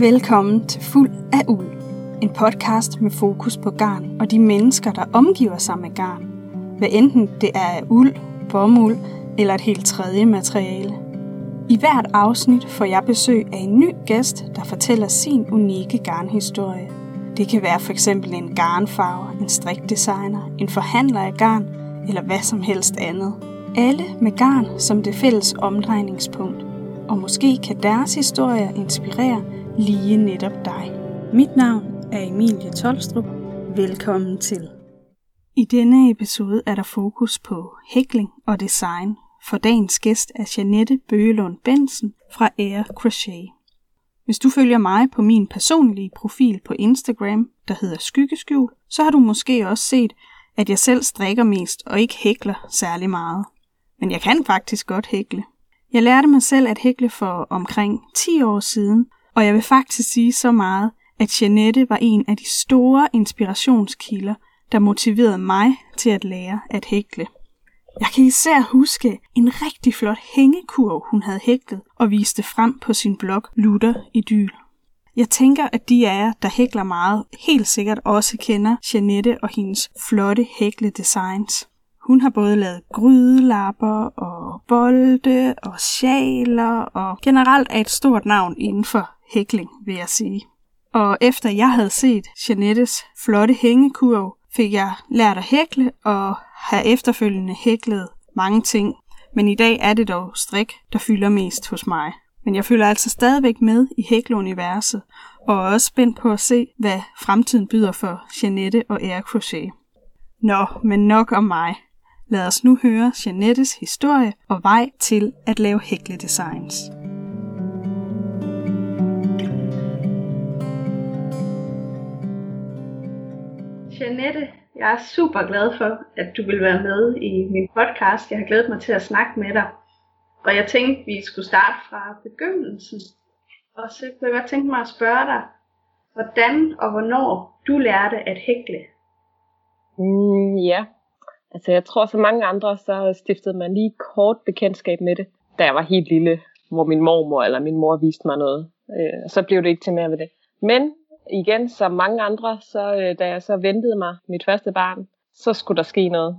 Velkommen til Fuld af Uld. En podcast med fokus på garn og de mennesker, der omgiver sig med garn. Hvad enten det er af uld, bomuld eller et helt tredje materiale. I hvert afsnit får jeg besøg af en ny gæst, der fortæller sin unikke garnhistorie. Det kan være for eksempel en garnfarver, en strikdesigner, en forhandler af garn eller hvad som helst andet. Alle med garn som det fælles omdrejningspunkt. Og måske kan deres historier inspirere lige netop dig. Mit navn er Emilie Tolstrup. Velkommen til. I denne episode er der fokus på hækling og design, for dagens gæst er Janette Bøgelund Bensen fra Air Crochet. Hvis du følger mig på min personlige profil på Instagram, der hedder Skyggeskjul, så har du måske også set, at jeg selv strikker mest og ikke hækler særlig meget. Men jeg kan faktisk godt hækle. Jeg lærte mig selv at hækle for omkring 10 år siden, og jeg vil faktisk sige så meget, at Janette var en af de store inspirationskilder, der motiverede mig til at lære at hækle. Jeg kan især huske en rigtig flot hængekurv, hun havde hæklet og viste frem på sin blog Lutter Idyl. Jeg tænker, at de af jer, der hækler meget, helt sikkert også kender Janette og hendes flotte hækle designs. Hun har både lavet grydelapper og bolde og sjaler og generelt er et stort navn inden for hækling, vil jeg sige. Og efter jeg havde set Janettes flotte hængekurv, fik jeg lært at hækle og har efterfølgende hæklet mange ting. Men i dag er det dog strik, der fylder mest hos mig. Men jeg føler altså stadigvæk med i hækleuniverset, og er også spændt på at se, hvad fremtiden byder for Janette og Air Crochet. Nå, men nok om mig. Lad os nu høre Janettes historie og vej til at lave hækledesigns. Janette, jeg er super glad for, at du vil være med i min podcast. Jeg har glædet mig til at snakke med dig. Og jeg tænkte, vi skulle starte fra begyndelsen. Og så kunne jeg godt tænke mig at spørge dig, hvordan og hvornår du lærte at hækle. Mm, ja, altså jeg tror så mange andre, så stiftede man lige kort bekendtskab med det, da jeg var helt lille, hvor min mormor eller min mor viste mig noget. Øh, og så blev det ikke til mere ved det. Men igen, som mange andre, så øh, da jeg så ventede mig mit første barn, så skulle der ske noget.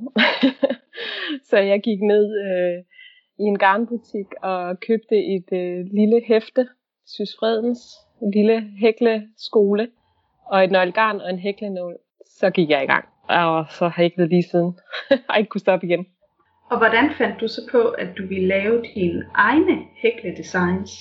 så jeg gik ned øh, i en garnbutik og købte et øh, lille hæfte, Sys Fredens, en lille hækleskole, og et nøglegarn og en hæklenål. Så gik jeg i gang, og så har jeg ikke lige siden. jeg har ikke kunne stoppe igen. Og hvordan fandt du så på, at du ville lave dine egne hækledesigns?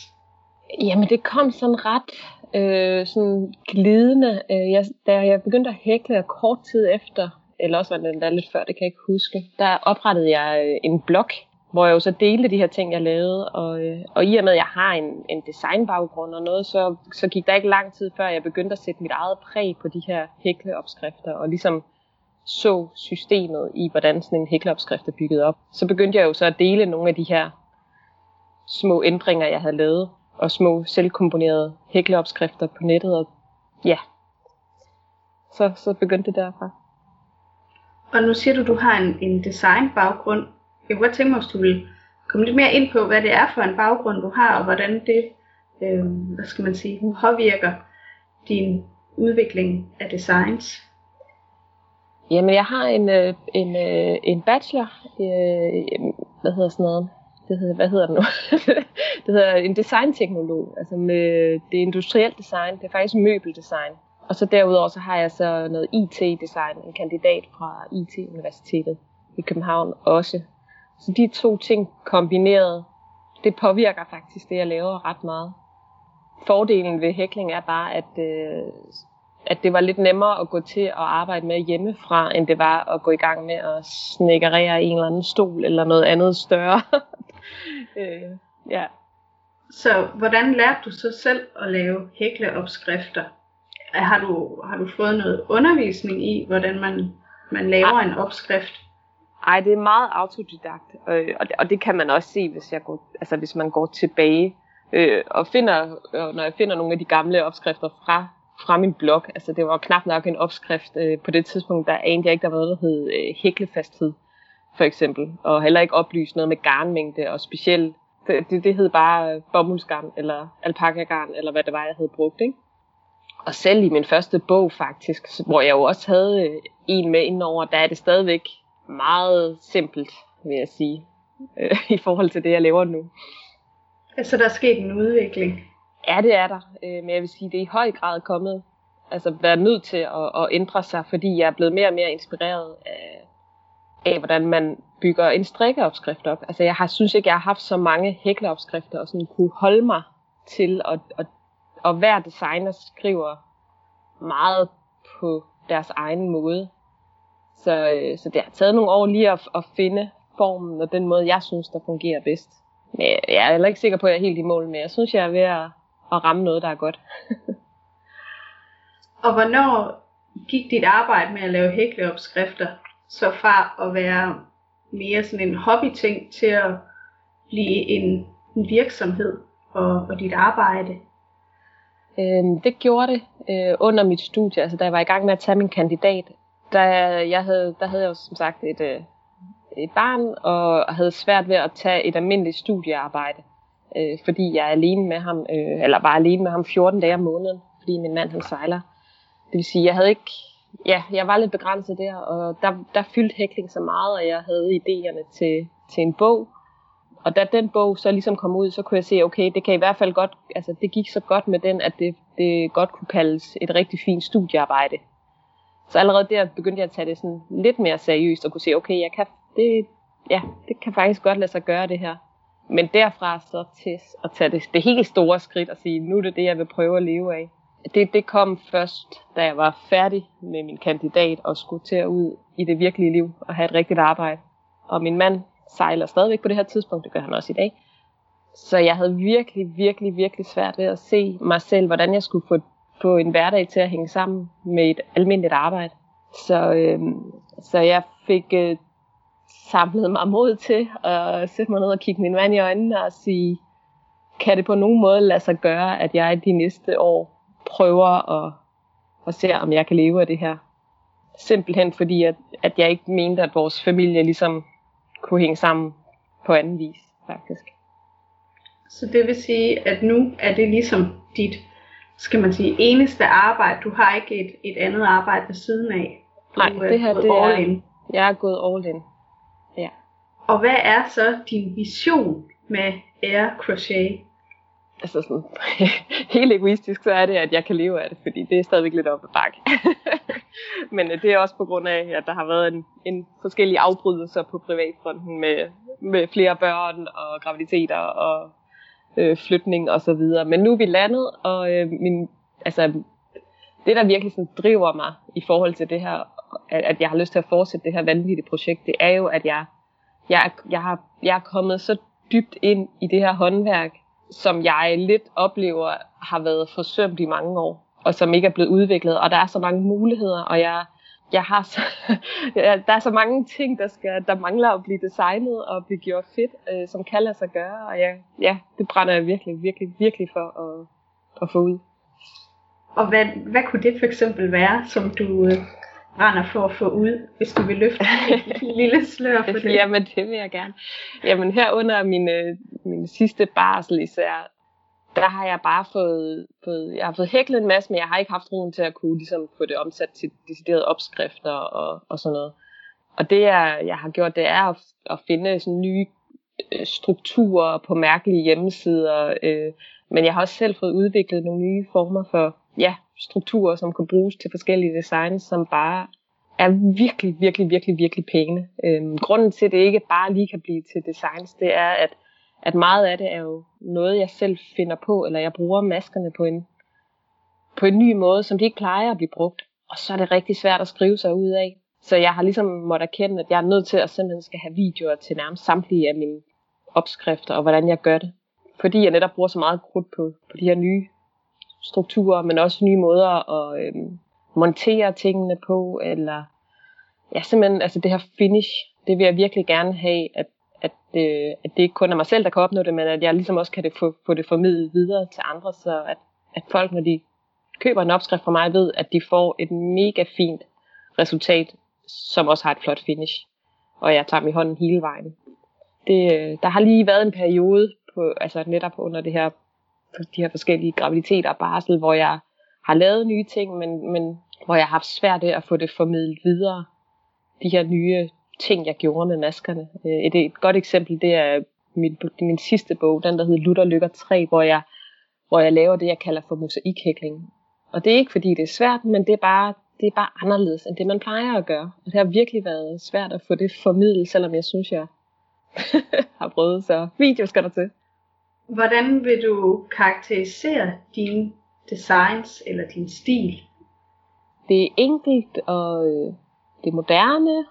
Jamen det kom sådan ret øh, sådan glidende. Øh, jeg, da jeg begyndte at hækle kort tid efter, eller også var det endda lidt før, det kan jeg ikke huske, der oprettede jeg øh, en blog, hvor jeg jo så delte de her ting, jeg lavede. Og, øh, og i og med, at jeg har en, en designbaggrund og noget, så, så gik der ikke lang tid før, jeg begyndte at sætte mit eget præg på de her hækleopskrifter, og ligesom så systemet i, hvordan sådan en hækleopskrift er bygget op. Så begyndte jeg jo så at dele nogle af de her små ændringer, jeg havde lavet og små selvkomponerede hækleopskrifter på nettet. Og ja, så, så begyndte det derfra. Og nu siger du, du har en, en designbaggrund. Jeg kunne godt tænke mig, hvis du vil komme lidt mere ind på, hvad det er for en baggrund, du har, og hvordan det, øh, hvad skal man sige, påvirker din udvikling af designs. Jamen, jeg har en, øh, en, øh, en bachelor, øh, hvad hedder sådan noget, det hedder, hvad hedder det nu? det hedder en designteknolog, altså med det industrielle design, det er faktisk møbeldesign. Og så derudover så har jeg så noget IT-design, en kandidat fra IT-universitetet i København også. Så de to ting kombineret, det påvirker faktisk det, jeg laver ret meget. Fordelen ved hækling er bare, at, øh, at det var lidt nemmere at gå til at arbejde med hjemmefra, end det var at gå i gang med at snækkerere en eller anden stol eller noget andet større. øh, ja. Så hvordan lærte du så selv at lave hækleopskrifter? Har du, har du fået noget undervisning i, hvordan man, man laver en opskrift? Ej, det er meget autodidakt, øh, og, det, og det kan man også se, hvis, jeg går, altså, hvis man går tilbage øh, og finder, øh, når jeg finder nogle af de gamle opskrifter fra, fra min blog. Altså, det var knap nok en opskrift øh, på det tidspunkt, der anede jeg ikke, der var noget, der hed øh, hæklefasthed for eksempel, og heller ikke oplyse noget med garnmængde og specielt Det, det, det hed bare bomuldsgarn, eller alpakagarn, eller hvad det var, jeg havde brugt. Ikke? Og selv i min første bog faktisk, hvor jeg jo også havde øh, en med indover, der er det stadigvæk meget simpelt, vil jeg sige, øh, i forhold til det, jeg laver nu. Altså der er sket en udvikling? Ja, det er der. Øh, men jeg vil sige, det er i høj grad kommet, altså været nødt til at, at ændre sig, fordi jeg er blevet mere og mere inspireret af, af hvordan man bygger en strikkeopskrift op. Altså jeg har, synes ikke, jeg har haft så mange hækleopskrifter, og sådan kunne holde mig til, at, og, og hver designer skriver meget på deres egen måde. Så, øh, så det har taget nogle år lige at, at finde formen og den måde, jeg synes, der fungerer bedst. Men jeg er heller ikke sikker på, at jeg er helt i mål med. Jeg synes, jeg er ved at, at ramme noget, der er godt. og hvornår gik dit arbejde med at lave hækleopskrifter så fra at være mere sådan en hobbyting til at blive en, en virksomhed og, og dit arbejde? Øhm, det gjorde det øh, under mit studie, altså da jeg var i gang med at tage min kandidat. Der, jeg havde, der havde jeg jo som sagt et, øh, et barn, og havde svært ved at tage et almindeligt studiearbejde, øh, fordi jeg er alene med ham, øh, eller var alene med ham 14 dage om måneden, fordi min mand han sejler. Det vil sige, jeg havde ikke, ja, jeg var lidt begrænset der, og der, der fyldte hækling så meget, og jeg havde idéerne til, til en bog. Og da den bog så ligesom kom ud, så kunne jeg se, okay, det kan i hvert fald godt, altså det gik så godt med den, at det, det godt kunne kaldes et rigtig fint studiearbejde. Så allerede der begyndte jeg at tage det sådan lidt mere seriøst og kunne se, okay, jeg kan, det, ja, det kan faktisk godt lade sig gøre det her. Men derfra så til at tage det, det helt store skridt og sige, nu er det det, jeg vil prøve at leve af. Det, det kom først, da jeg var færdig med min kandidat og skulle til ud i det virkelige liv og have et rigtigt arbejde. Og min mand sejler stadigvæk på det her tidspunkt, det gør han også i dag. Så jeg havde virkelig, virkelig, virkelig svært ved at se mig selv, hvordan jeg skulle få, få en hverdag til at hænge sammen med et almindeligt arbejde. Så, øh, så jeg fik øh, samlet mig mod til at sætte mig ned og kigge min mand i øjnene og sige, kan det på nogen måde lade sig gøre, at jeg de næste år prøver at, at se, om jeg kan leve af det her. Simpelthen fordi, at, at jeg ikke mente, at vores familie ligesom kunne hænge sammen på anden vis, faktisk. Så det vil sige, at nu er det ligesom dit, skal man sige, eneste arbejde. Du har ikke et, et andet arbejde ved siden af. Du Nej, det her det er, in. jeg er gået all in. Ja. Og hvad er så din vision med Air Crochet? Altså sådan, helt egoistisk, så er det, at jeg kan leve af det, fordi det er stadigvæk lidt op ad bakke. Men øh, det er også på grund af, at der har været en, en forskellige afbrydelser på privatfronten med, med flere børn og graviditeter og øh, flytning og så videre. Men nu er vi landet, og øh, min, altså, det der virkelig sådan driver mig i forhold til det her, at, at jeg har lyst til at fortsætte det her vanvittige projekt, det er jo, at jeg, jeg, jeg, har, jeg er kommet så dybt ind i det her håndværk, som jeg lidt oplever har været forsømt i mange år, og som ikke er blevet udviklet, og der er så mange muligheder, og jeg, jeg har så, der er så mange ting, der, skal, der mangler at blive designet og blive gjort fedt, øh, som kan lade sig gøre, og jeg, ja, det brænder jeg virkelig, virkelig, virkelig for at, at få ud. Og hvad, hvad kunne det for eksempel være, som du øh, brænder for at få ud, hvis du vil løfte et lille slør for det? Jamen, det vil jeg gerne. Jamen, her under min, øh, min sidste barsel især, der har jeg bare fået, fået, jeg har fået hæklet en masse, men jeg har ikke haft roen til at kunne ligesom, få det omsat til deciderede opskrifter og, og sådan noget. Og det, jeg, jeg har gjort, det er at, at finde sådan nye øh, strukturer på mærkelige hjemmesider, øh, men jeg har også selv fået udviklet nogle nye former for ja, strukturer, som kan bruges til forskellige designs, som bare er virkelig, virkelig, virkelig, virkelig pæne. Øhm, grunden til, at det ikke bare lige kan blive til designs, det er, at, at meget af det er jo noget, jeg selv finder på, eller jeg bruger maskerne på en, på en ny måde, som de ikke plejer at blive brugt. Og så er det rigtig svært at skrive sig ud af. Så jeg har ligesom måttet erkende, at jeg er nødt til at simpelthen skal have videoer til nærmest samtlige af mine opskrifter, og hvordan jeg gør det. Fordi jeg netop bruger så meget krudt på, på de her nye strukturer, men også nye måder at øh, montere tingene på, eller ja, simpelthen, altså det her finish, det vil jeg virkelig gerne have, at, at, øh, at det ikke kun er mig selv, der kan opnå det, men at jeg ligesom også kan det få, få det formidlet videre til andre, så at, at folk, når de køber en opskrift fra mig, ved, at de får et mega fint resultat, som også har et flot finish. Og jeg tager dem i hånden hele vejen. Det, øh, der har lige været en periode på, altså netop under det her, Altså, de her forskellige graviditeter og barsel, hvor jeg har lavet nye ting, men, men hvor jeg har haft svært ved at få det formidlet videre. De her nye ting, jeg gjorde med maskerne. Øh, et, et godt eksempel, det er min, min sidste bog, den der hedder Lutter Lykker 3, hvor jeg, hvor jeg laver det, jeg kalder for mosaikhækling. Og det er ikke fordi det er svært, men det er bare det er bare anderledes end det, man plejer at gøre. Og det har virkelig været svært at få det formidlet, selvom jeg synes, jeg har prøvet. Så video skal der til. Hvordan vil du karakterisere dine designs eller din stil? Det er enkelt, og øh, det er moderne,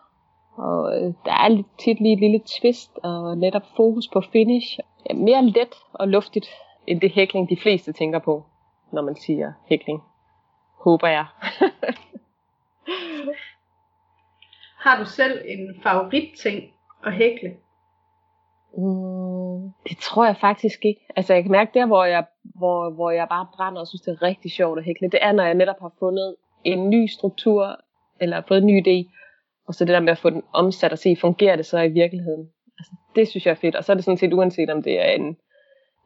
og øh, der er tit lige et lille twist, og netop fokus på finish. Mere let og luftigt, end det hækling, de fleste tænker på, når man siger hækling. Håber jeg. Har du selv en favoritting at hækle? Mm, det tror jeg faktisk ikke. Altså jeg kan mærke der, hvor jeg, hvor, hvor jeg bare brænder og synes, det er rigtig sjovt at hækle. Det er, når jeg netop har fundet en ny struktur, eller fået en ny idé, og så det der med at få den omsat og se, fungerer det så i virkeligheden. Altså, det synes jeg er fedt. Og så er det sådan set uanset, om det er en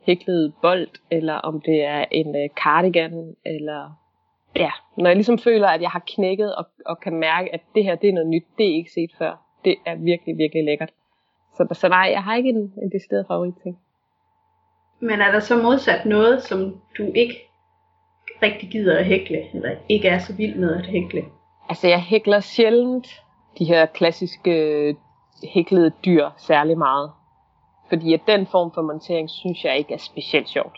hæklet bold, eller om det er en øh, cardigan, eller ja, når jeg ligesom føler, at jeg har knækket og, og kan mærke, at det her det er noget nyt, det er ikke set før. Det er virkelig, virkelig lækkert. Så, så nej, jeg har ikke en, en decideret favorit ting. Men er der så modsat noget, som du ikke rigtig gider at hækle, eller ikke er så vild med at hækle? Altså jeg hækler sjældent de her klassiske øh, hæklede dyr særlig meget. Fordi at den form for montering, synes jeg ikke er specielt sjovt.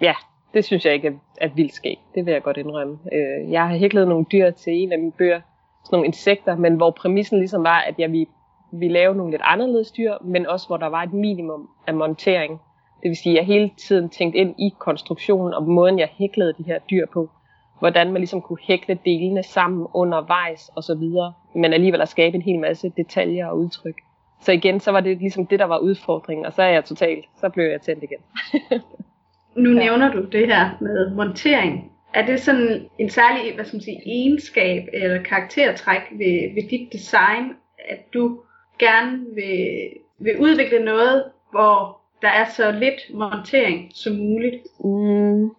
Ja, det synes jeg ikke er, er vildt skægt. Det vil jeg godt indrømme. Øh, jeg har hæklet nogle dyr til en af mine bøger, sådan nogle insekter, men hvor præmissen ligesom var, at jeg ville, ville lave nogle lidt anderledes dyr, men også hvor der var et minimum af montering. Det vil sige, at jeg hele tiden tænkte ind i konstruktionen og måden, jeg hæklede de her dyr på. Hvordan man ligesom kunne hækle delene sammen undervejs og så videre, men alligevel at skabe en hel masse detaljer og udtryk. Så igen, så var det ligesom det, der var udfordringen, og så er jeg totalt, så blev jeg tændt igen. Nu ja. nævner du det her med montering. Er det sådan en særlig hvad skal man sige, egenskab eller karaktertræk ved, ved dit design, at du gerne vil, vil udvikle noget, hvor der er så lidt montering som muligt? Mm,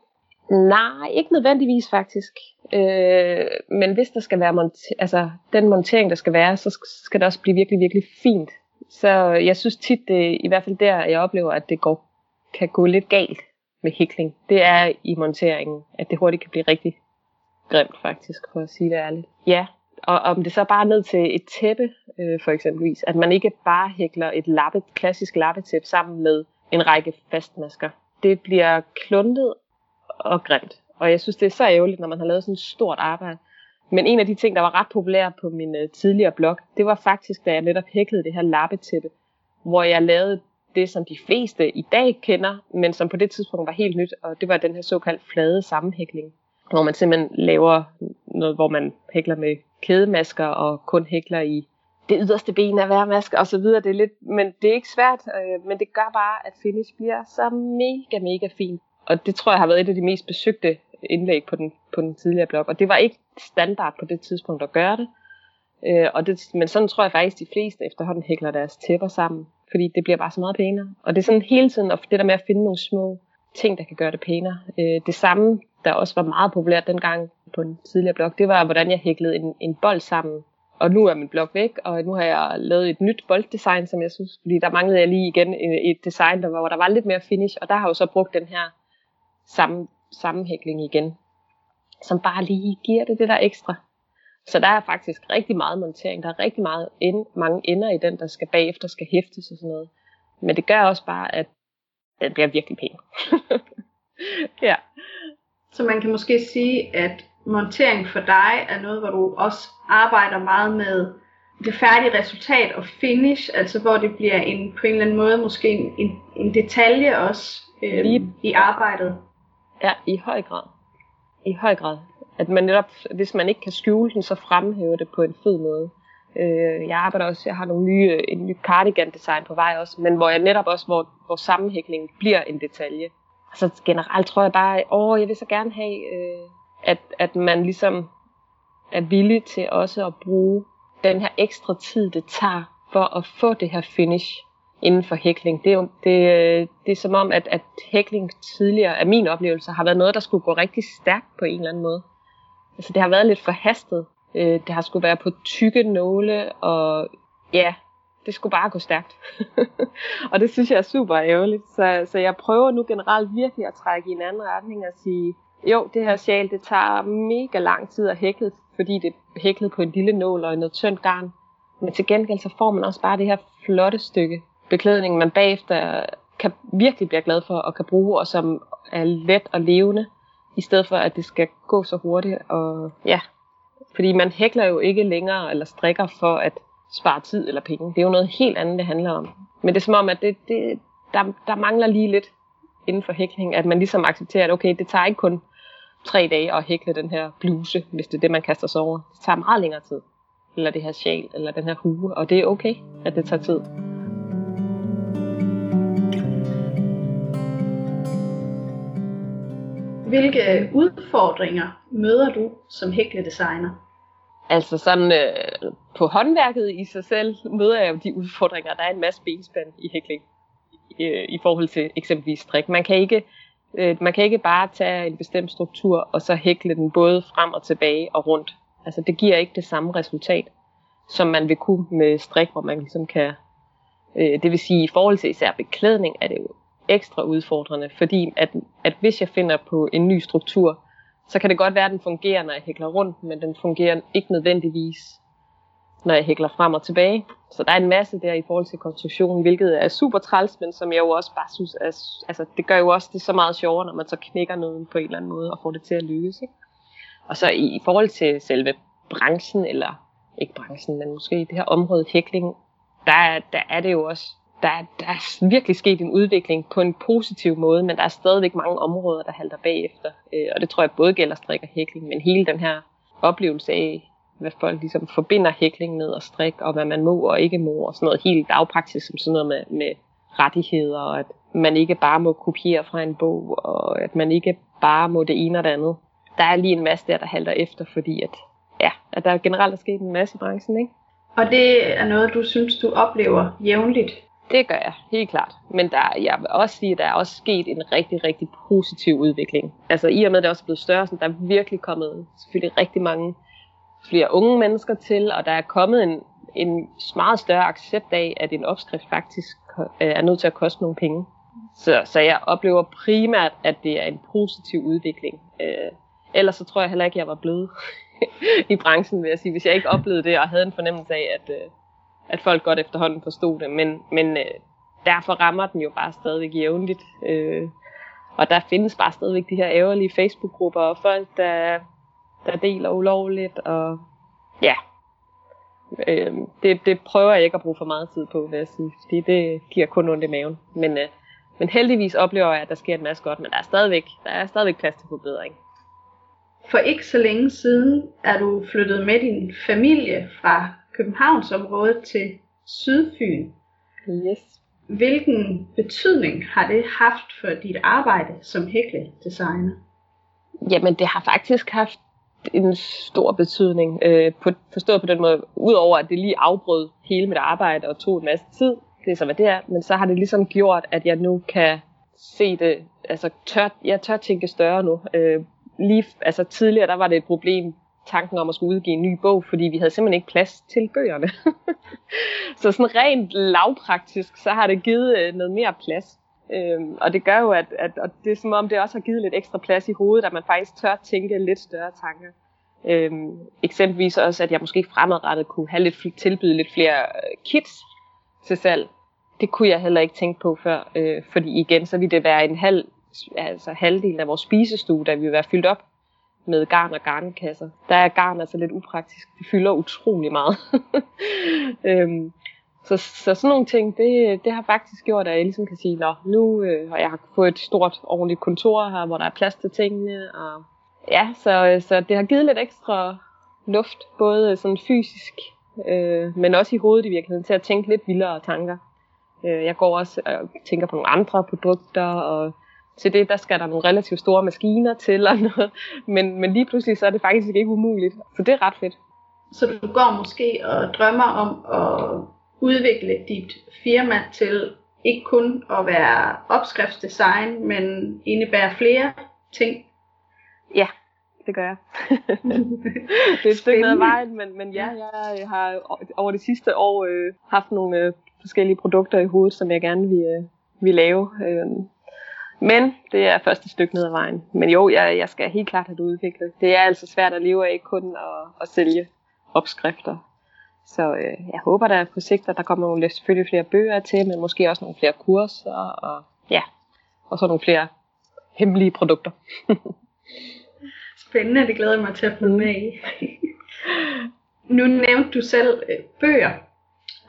nej, ikke nødvendigvis faktisk. Øh, men hvis der skal være monter- altså, den montering, der skal være, så skal det også blive virkelig, virkelig fint. Så jeg synes tit, det, i hvert fald der, jeg oplever, at det går, kan gå lidt galt med hækling, det er i monteringen, at det hurtigt kan blive rigtig grimt faktisk, for at sige det ærligt. Ja, og om det så bare ned til et tæppe, øh, for eksempelvis, at man ikke bare hækler et lappe, klassisk lappetæppe sammen med en række fastmasker. Det bliver kluntet og grimt. Og jeg synes, det er så ærgerligt, når man har lavet sådan et stort arbejde. Men en af de ting, der var ret populær på min øh, tidligere blog, det var faktisk, da jeg netop hæklede det her lappetæppe, hvor jeg lavede det, som de fleste i dag kender, men som på det tidspunkt var helt nyt, og det var den her såkaldt flade sammenhækling, hvor man simpelthen laver noget, hvor man hækler med kædemasker og kun hækler i det yderste ben af hver maske og så videre. Det er lidt, men det er ikke svært, øh, men det gør bare, at finish bliver så mega, mega fint. Og det tror jeg har været et af de mest besøgte indlæg på den, på den tidligere blog. Og det var ikke standard på det tidspunkt at gøre det. Øh, og det men sådan tror jeg faktisk, de fleste efterhånden hækler deres tæpper sammen fordi det bliver bare så meget pænere. Og det er sådan hele tiden, og det der med at finde nogle små ting, der kan gøre det pænere. Øh, det samme, der også var meget populært dengang på en tidligere blog, det var, hvordan jeg hæklede en, en bold sammen. Og nu er min blog væk, og nu har jeg lavet et nyt bolddesign, som jeg synes, fordi der manglede jeg lige igen et design, der var, hvor der var lidt mere finish, og der har jeg jo så brugt den her samme, sammenhækling igen, som bare lige giver det det der ekstra. Så der er faktisk rigtig meget montering. Der er rigtig meget end, mange ender i den, der skal bagefter skal hæftes og sådan noget. Men det gør også bare, at den bliver virkelig pæn. ja. Så man kan måske sige, at montering for dig er noget, hvor du også arbejder meget med det færdige resultat og finish, altså hvor det bliver en, på en eller anden måde måske en, en, en detalje også øh, i arbejdet. Ja, i høj grad. I høj grad. At man netop, hvis man ikke kan skjule den, så fremhæver det på en fed måde. Øh, jeg arbejder også, jeg har nogle nye, en ny cardigan design på vej også, men hvor jeg netop også, hvor, hvor sammenhækningen bliver en detalje. Altså generelt tror jeg bare, åh, jeg vil så gerne have, øh, at, at man ligesom er villig til også at bruge den her ekstra tid, det tager for at få det her finish inden for hækling. Det er, jo, det, det er som om, at, at hækling tidligere, af min oplevelse, har været noget, der skulle gå rigtig stærkt på en eller anden måde. Altså det har været lidt forhastet. Øh, det har skulle være på tykke nåle, og ja, det skulle bare gå stærkt. og det synes jeg er super ærgerligt. Så, så jeg prøver nu generelt virkelig at trække i en anden retning og sige, jo, det her sjal, det tager mega lang tid at hækle, fordi det er hæklet på en lille nål og noget tyndt garn. Men til gengæld så får man også bare det her flotte stykke beklædning, man bagefter kan virkelig blive glad for og kan bruge, og som er let og levende, i stedet for at det skal gå så hurtigt. Og ja, fordi man hækler jo ikke længere eller strikker for at spare tid eller penge. Det er jo noget helt andet, det handler om. Men det er som om, at det, det, der, der mangler lige lidt inden for hækling, at man ligesom accepterer, at okay, det tager ikke kun tre dage at hækle den her bluse, hvis det er det, man kaster sig over. Det tager meget længere tid. Eller det her sjal, eller den her hue, og det er okay, at det tager tid. Hvilke udfordringer møder du som hækledesigner? Altså sådan øh, på håndværket i sig selv møder jeg jo de udfordringer. Der er en masse benspænd i hækling øh, i forhold til eksempelvis strik. Man kan ikke øh, man kan ikke bare tage en bestemt struktur og så hækle den både frem og tilbage og rundt. Altså det giver ikke det samme resultat, som man vil kunne med strik, hvor man ligesom kan øh, det vil sige i forhold til især beklædning er det jo ekstra udfordrende, fordi at, at hvis jeg finder på en ny struktur, så kan det godt være, at den fungerer, når jeg hækler rundt, men den fungerer ikke nødvendigvis, når jeg hækler frem og tilbage. Så der er en masse der i forhold til konstruktionen, hvilket er super træls, men som jeg jo også bare synes, er, altså det gør jo også det så meget sjovere, når man så knækker noget på en eller anden måde og får det til at lykkes. Ikke? Og så i, i forhold til selve branchen, eller ikke branchen, men måske det her område hækling, der, der er det jo også der, der er virkelig sket en udvikling på en positiv måde, men der er stadigvæk mange områder, der halter bagefter. Øh, og det tror jeg både gælder strik og hækling, men hele den her oplevelse af, hvad folk ligesom forbinder hækling med og strik, og hvad man må og ikke må, og sådan noget helt dagpraktisk, som sådan noget med, med rettigheder, og at man ikke bare må kopiere fra en bog, og at man ikke bare må det ene og det andet. Der er lige en masse der, der halter efter, fordi at, ja, at der generelt er sket en masse i branchen, ikke? Og det er noget, du synes, du oplever jævnligt det gør jeg, helt klart. Men der, jeg vil også sige, at der er også sket en rigtig, rigtig positiv udvikling. Altså i og med, at det også er blevet større, så der er virkelig kommet selvfølgelig rigtig mange flere unge mennesker til, og der er kommet en, en meget større accept af, at en opskrift faktisk øh, er nødt til at koste nogle penge. Så, så jeg oplever primært, at det er en positiv udvikling. Øh, ellers så tror jeg heller ikke, at jeg var blevet i branchen, vil jeg sige, hvis jeg ikke oplevede det og havde en fornemmelse af, at, øh, at folk godt efterhånden forstod det, men, men øh, derfor rammer den jo bare stadigvæk jævnligt. Øh, og der findes bare stadigvæk de her ærgerlige Facebook-grupper, og folk, der, der deler ulovligt, og ja, øh, det, det prøver jeg ikke at bruge for meget tid på, vil jeg sige, fordi det giver kun ondt i maven. Men, øh, men heldigvis oplever jeg, at der sker en masse godt, men der er stadigvæk, der er stadigvæk plads til forbedring. For ikke så længe siden er du flyttet med din familie fra Københavnsområdet til Sydfyn. Yes. Hvilken betydning har det haft for dit arbejde som hækledesigner? Jamen det har faktisk haft en stor betydning, øh, på, forstået på den måde, udover at det lige afbrød hele mit arbejde og tog en masse tid, det er så hvad det er, men så har det ligesom gjort, at jeg nu kan se det, altså tør, jeg tør tænke større nu. Øh, lige, altså tidligere, der var det et problem tanken om at skulle udgive en ny bog, fordi vi havde simpelthen ikke plads til bøgerne. så sådan rent lavpraktisk, så har det givet øh, noget mere plads. Øhm, og det gør jo, at, at og det er som om, det også har givet lidt ekstra plads i hovedet, at man faktisk tør tænke lidt større tanker. Øhm, eksempelvis også, at jeg måske fremadrettet kunne have lidt, tilbyde lidt flere øh, kits til salg. Det kunne jeg heller ikke tænke på før, øh, fordi igen, så ville det være en halv, altså halvdelen af vores spisestue, der ville være fyldt op med garn og garnkasser. Der er garn altså lidt upraktisk. Det fylder utrolig meget. øhm, så, så sådan nogle ting, det, det har faktisk gjort, at jeg ligesom kan sige, Nå, nu øh, har jeg fået et stort, ordentligt kontor her, hvor der er plads til tingene. Og ja, så, så det har givet lidt ekstra luft, både sådan fysisk, øh, men også i hovedet i virkeligheden, til at tænke lidt vildere tanker. Øh, jeg går også og tænker på nogle andre produkter, og til det, der skal der nogle relativt store maskiner til og noget. Men, men lige pludselig, så er det faktisk ikke umuligt. Så det er ret fedt. Så du går måske og drømmer om at udvikle dit firma til ikke kun at være opskriftsdesign, men indebære flere ting. Ja, det gør jeg. det er et stykke ned ad vejen, men, men ja, jeg har over de sidste år øh, haft nogle øh, forskellige produkter i hovedet, som jeg gerne vil, øh, vil lave. Øh, men det er første stykke ned ad vejen. Men jo, jeg, jeg skal helt klart have det udviklet. Det er altså svært at leve af, ikke kun at, at sælge opskrifter. Så øh, jeg håber der på sigt, at der kommer nogle, selvfølgelig flere bøger til, men måske også nogle flere kurser, og ja, og så nogle flere hemmelige produkter. Spændende, det glæder jeg mig til at følge med i. nu nævnte du selv øh, bøger,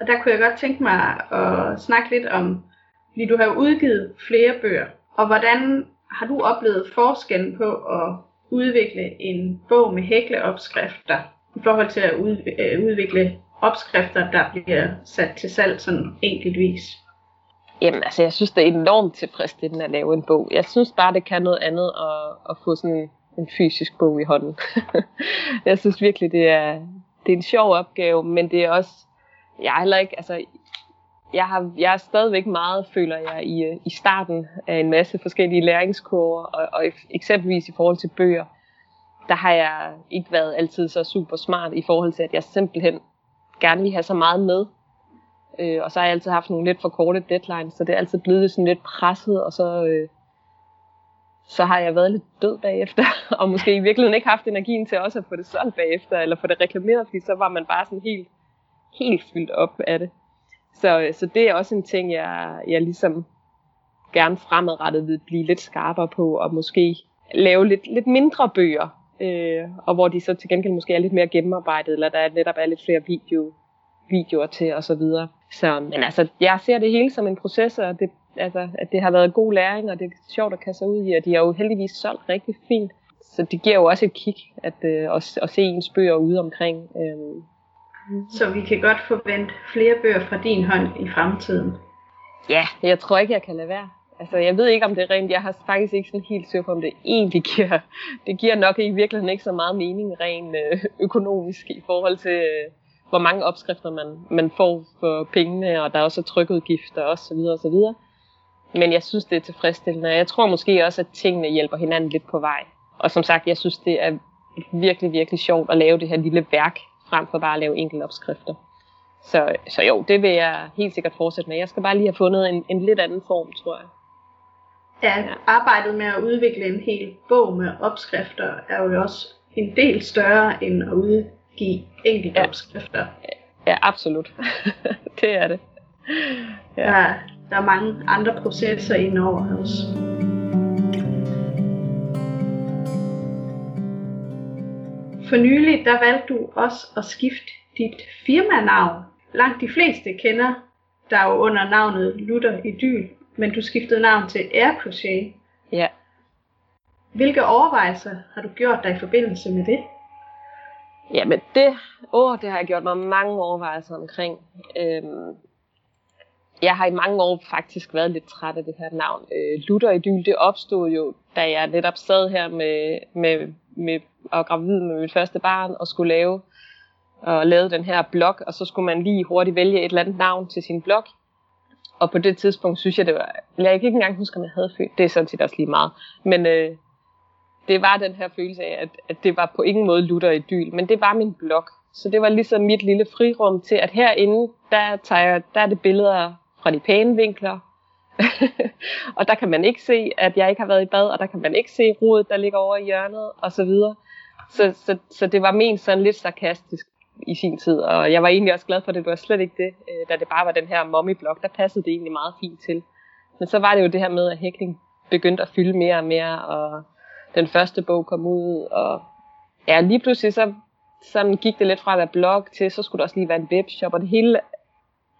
og der kunne jeg godt tænke mig at snakke lidt om, fordi du har udgivet flere bøger, og hvordan har du oplevet forskellen på at udvikle en bog med hækleopskrifter i forhold til at øh, udvikle opskrifter, der bliver sat til salg sådan enkeltvis? Jamen, altså, jeg synes, det er enormt tilfredsstillende at lave en bog. Jeg synes bare, det kan noget andet at, at få sådan en fysisk bog i hånden. jeg synes virkelig, det er, det er en sjov opgave, men det er også, jeg er heller ikke, altså, jeg, har, jeg er stadigvæk meget, føler jeg, i, i starten af en masse forskellige læringskurver, og, og eksempelvis i forhold til bøger, der har jeg ikke været altid så super smart i forhold til, at jeg simpelthen gerne vil have så meget med. Øh, og så har jeg altid haft nogle lidt for korte deadlines, så det er altid blevet sådan lidt presset, og så, øh, så har jeg været lidt død bagefter, og måske i virkeligheden ikke haft energien til også at få det solgt bagefter, eller få det reklameret, fordi så var man bare sådan helt, helt fyldt op af det. Så, øh, så det er også en ting, jeg, jeg ligesom gerne fremadrettet vil blive lidt skarpere på, og måske lave lidt, lidt mindre bøger, øh, og hvor de så til gengæld måske er lidt mere gennemarbejdet, eller der er netop er lidt flere video, videoer til og så videre. Så, men altså, jeg ser det hele som en proces, og det, altså, at det har været god læring, og det er sjovt at kaste ud i, og de har jo heldigvis solgt rigtig fint. Så det giver jo også et kig at, øh, at, at se ens bøger ude omkring. Øh. Så vi kan godt forvente flere bøger fra din hånd i fremtiden? Ja, jeg tror ikke, jeg kan lade være. Altså, jeg ved ikke, om det er rent. Jeg har faktisk ikke sådan helt styr på, om det egentlig giver. Det giver nok i virkeligheden ikke så meget mening rent øh, økonomisk i forhold til, øh, hvor mange opskrifter man, man får for pengene, og der er også trykudgifter og så videre og så videre. Men jeg synes, det er tilfredsstillende. Jeg tror måske også, at tingene hjælper hinanden lidt på vej. Og som sagt, jeg synes, det er virkelig, virkelig sjovt at lave det her lille værk, frem for bare at lave enkelte opskrifter. Så, så jo, det vil jeg helt sikkert fortsætte med. Jeg skal bare lige have fundet en, en lidt anden form, tror jeg. Ja, arbejdet med at udvikle en hel bog med opskrifter er jo også en del større end at udgive enkelte ja. opskrifter. Ja, absolut. det er det. Ja. Der, der er mange andre processer indover også. For nylig, der valgte du også at skifte dit firmanavn. Langt de fleste kender der jo under navnet Luther Idyl, men du skiftede navn til Air Crochet. Ja. Hvilke overvejelser har du gjort dig i forbindelse med det? Jamen det ord, det har jeg gjort mig mange overvejelser omkring. Øhm, jeg har i mange år faktisk været lidt træt af det her navn. Øh, Luther Idyl, det opstod jo, da jeg netop sad her med, med, med og gravid med mit første barn og skulle lave og lave den her blog, og så skulle man lige hurtigt vælge et eller andet navn til sin blog. Og på det tidspunkt synes jeg, det var... Jeg kan ikke engang huske, om jeg havde følt. Det er sådan set også lige meget. Men øh, det var den her følelse af, at, at det var på ingen måde lutter i dyl. Men det var min blog. Så det var ligesom mit lille frirum til, at herinde, der, tager, der er det billeder fra de pæne vinkler. og der kan man ikke se, at jeg ikke har været i bad, og der kan man ikke se rodet, der ligger over i hjørnet, og så videre. Så, så, så det var ment sådan lidt sarkastisk i sin tid, og jeg var egentlig også glad for det. Det var slet ikke det, øh, da det bare var den her mommy-blog, der passede det egentlig meget fint til. Men så var det jo det her med, at hækling begyndte at fylde mere og mere, og den første bog kom ud, og ja, lige pludselig så sådan gik det lidt fra at være blog til, så skulle der også lige være en webshop, og det hele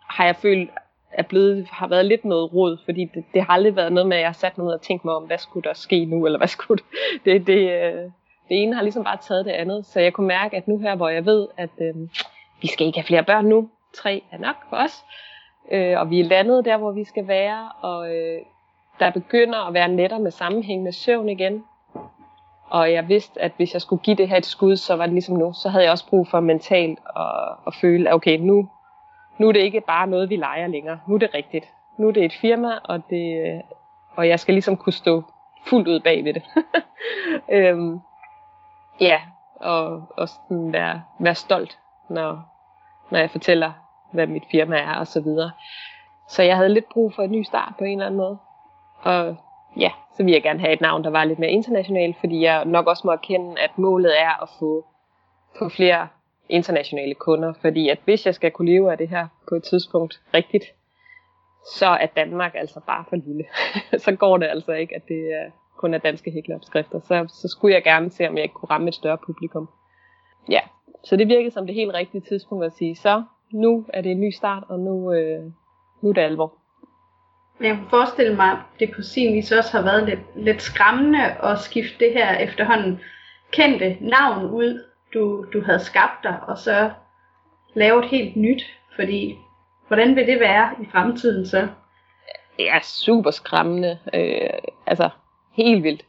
har jeg følt er blevet, har været lidt noget råd, fordi det, det har aldrig været noget med, at jeg har sat noget og tænkt mig om, hvad skulle der ske nu, eller hvad skulle det, det, øh, det, ene har ligesom bare taget det andet. Så jeg kunne mærke, at nu her, hvor jeg ved, at øh, vi skal ikke have flere børn nu, tre er nok for os, øh, og vi er landet der, hvor vi skal være, og øh, der begynder at være netter med sammenhængende søvn igen. Og jeg vidste, at hvis jeg skulle give det her et skud, så var det ligesom nu. Så havde jeg også brug for mentalt at, at føle, at okay, nu, nu er det ikke bare noget, vi leger længere. Nu er det rigtigt. Nu er det et firma, og, det, øh, og jeg skal ligesom kunne stå fuldt ud bag ved det. øhm, ja, og, og sådan være, være stolt, når, når jeg fortæller, hvad mit firma er og så videre. Så jeg havde lidt brug for en ny start på en eller anden måde. Og ja, så ville jeg gerne have et navn, der var lidt mere internationalt, fordi jeg nok også må erkende, at målet er at få, få flere internationale kunder. Fordi at hvis jeg skal kunne leve af det her på et tidspunkt rigtigt, så er Danmark altså bare for lille. så går det altså ikke, at det er kun er danske hækleopskrifter. Så, så skulle jeg gerne se, om jeg ikke kunne ramme et større publikum. Ja, så det virkede som det helt rigtige tidspunkt at sige, så nu er det en ny start, og nu, øh, nu er det alvor. Jeg kan forestille mig, at det på sin vis også har været lidt, lidt skræmmende at skifte det her efterhånden kendte navn ud, du, du havde skabt dig, og så lave et helt nyt. Fordi, hvordan vil det være i fremtiden så? Ja, super skræmmende. Øh, altså, helt vildt.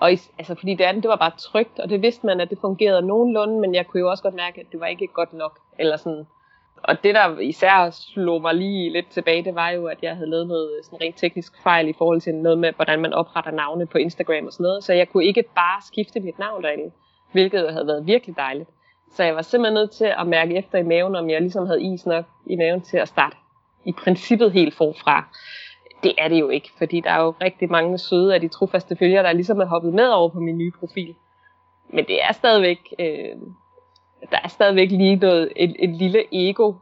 Og is, altså, fordi det andet, det var bare trygt, og det vidste man, at det fungerede nogenlunde, men jeg kunne jo også godt mærke, at det var ikke godt nok. Eller sådan, og det, der især slog mig lige lidt tilbage, det var jo, at jeg havde lavet noget sådan rent teknisk fejl i forhold til noget med, hvordan man opretter navne på Instagram og sådan noget. Så jeg kunne ikke bare skifte mit navn derinde, hvilket havde været virkelig dejligt. Så jeg var simpelthen nødt til at mærke efter i maven, om jeg ligesom havde is nok i maven til at starte i princippet helt forfra. Det er det jo ikke, fordi der er jo rigtig mange søde af de trofaste følgere, der ligesom er hoppet med over på min nye profil. Men det er stadigvæk, øh, der er stadigvæk lige noget, et, et lille ego,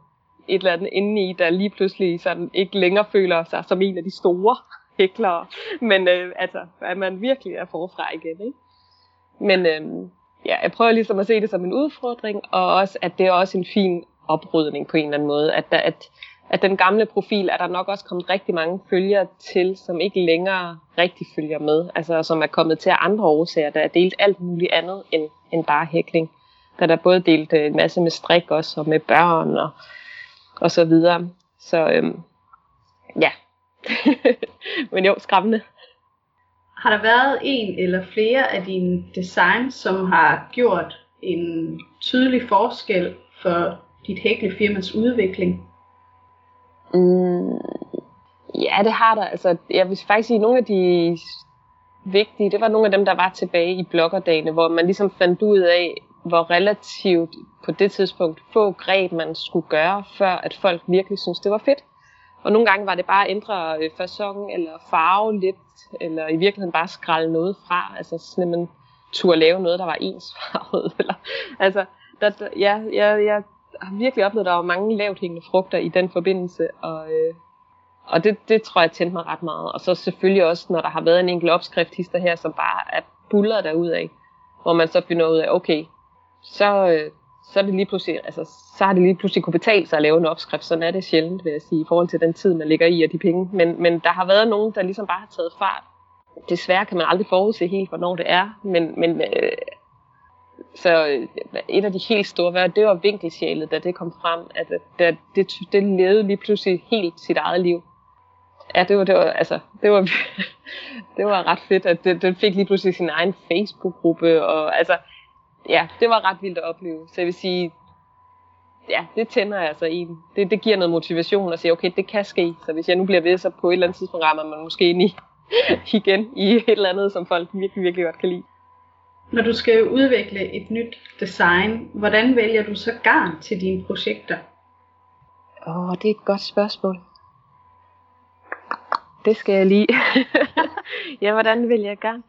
et eller andet inde i, der lige pludselig sådan ikke længere føler sig som en af de store hæklere. Men øh, altså, at man virkelig er forfra igen. Ikke? Men øh, ja, jeg prøver ligesom at se det som en udfordring, og også, at det er også en fin oprydning på en eller anden måde. At, der, at, at den gamle profil er der nok også kommet rigtig mange følgere til, som ikke længere rigtig følger med. Altså som er kommet til af andre årsager, der er delt alt muligt andet end, end bare hækling. Der er der både delt øh, en masse med strik også, og med børn og, og så videre. Så øhm, ja, men jo, skræmmende. Har der været en eller flere af dine designs, som har gjort en tydelig forskel for dit hæklefirmas udvikling? Mm, ja, det har der. Altså, jeg vil faktisk sige, at nogle af de vigtige, det var nogle af dem, der var tilbage i bloggerdagene, hvor man ligesom fandt ud af, hvor relativt på det tidspunkt få greb man skulle gøre, før at folk virkelig synes det var fedt. Og nogle gange var det bare at ændre øh, fasongen eller farve lidt, eller i virkeligheden bare skralde noget fra, altså sådan, man turde lave noget, der var ensfarvet. Eller, altså, der, der, ja, jeg, jeg har virkelig oplevet, at der var mange lavt hængende frugter i den forbindelse, og, øh, og det, det tror jeg tændte mig ret meget. Og så selvfølgelig også, når der har været en enkelt opskrift her, som bare er buller af, hvor man så finder ud af, okay, så, øh, så, er det lige pludselig, altså, så har det lige pludselig kunne betale sig at lave en opskrift. Sådan er det sjældent, vil jeg sige, i forhold til den tid, man ligger i og de penge. Men, men der har været nogen, der ligesom bare har taget fart. Desværre kan man aldrig forudse helt, hvornår det er, men, men øh, så øh, et af de helt store værd, det var vinkelsjælet, da det kom frem, at øh, det, det, det levede lige pludselig helt sit eget liv. Ja, det var, det var, altså, det var, det var ret fedt, at det, fik lige pludselig sin egen Facebook-gruppe, og altså, ja, det var ret vildt at opleve. Så jeg vil sige, ja, det tænder altså en. Det, det giver noget motivation at sige, okay, det kan ske. Så hvis jeg nu bliver ved, så på et eller andet tidspunkt rammer man måske ind i, igen i et eller andet, som folk virkelig, virkelig godt kan lide. Når du skal udvikle et nyt design, hvordan vælger du så garn til dine projekter? Åh, oh, det er et godt spørgsmål. Det skal jeg lige. ja, hvordan vælger jeg garn?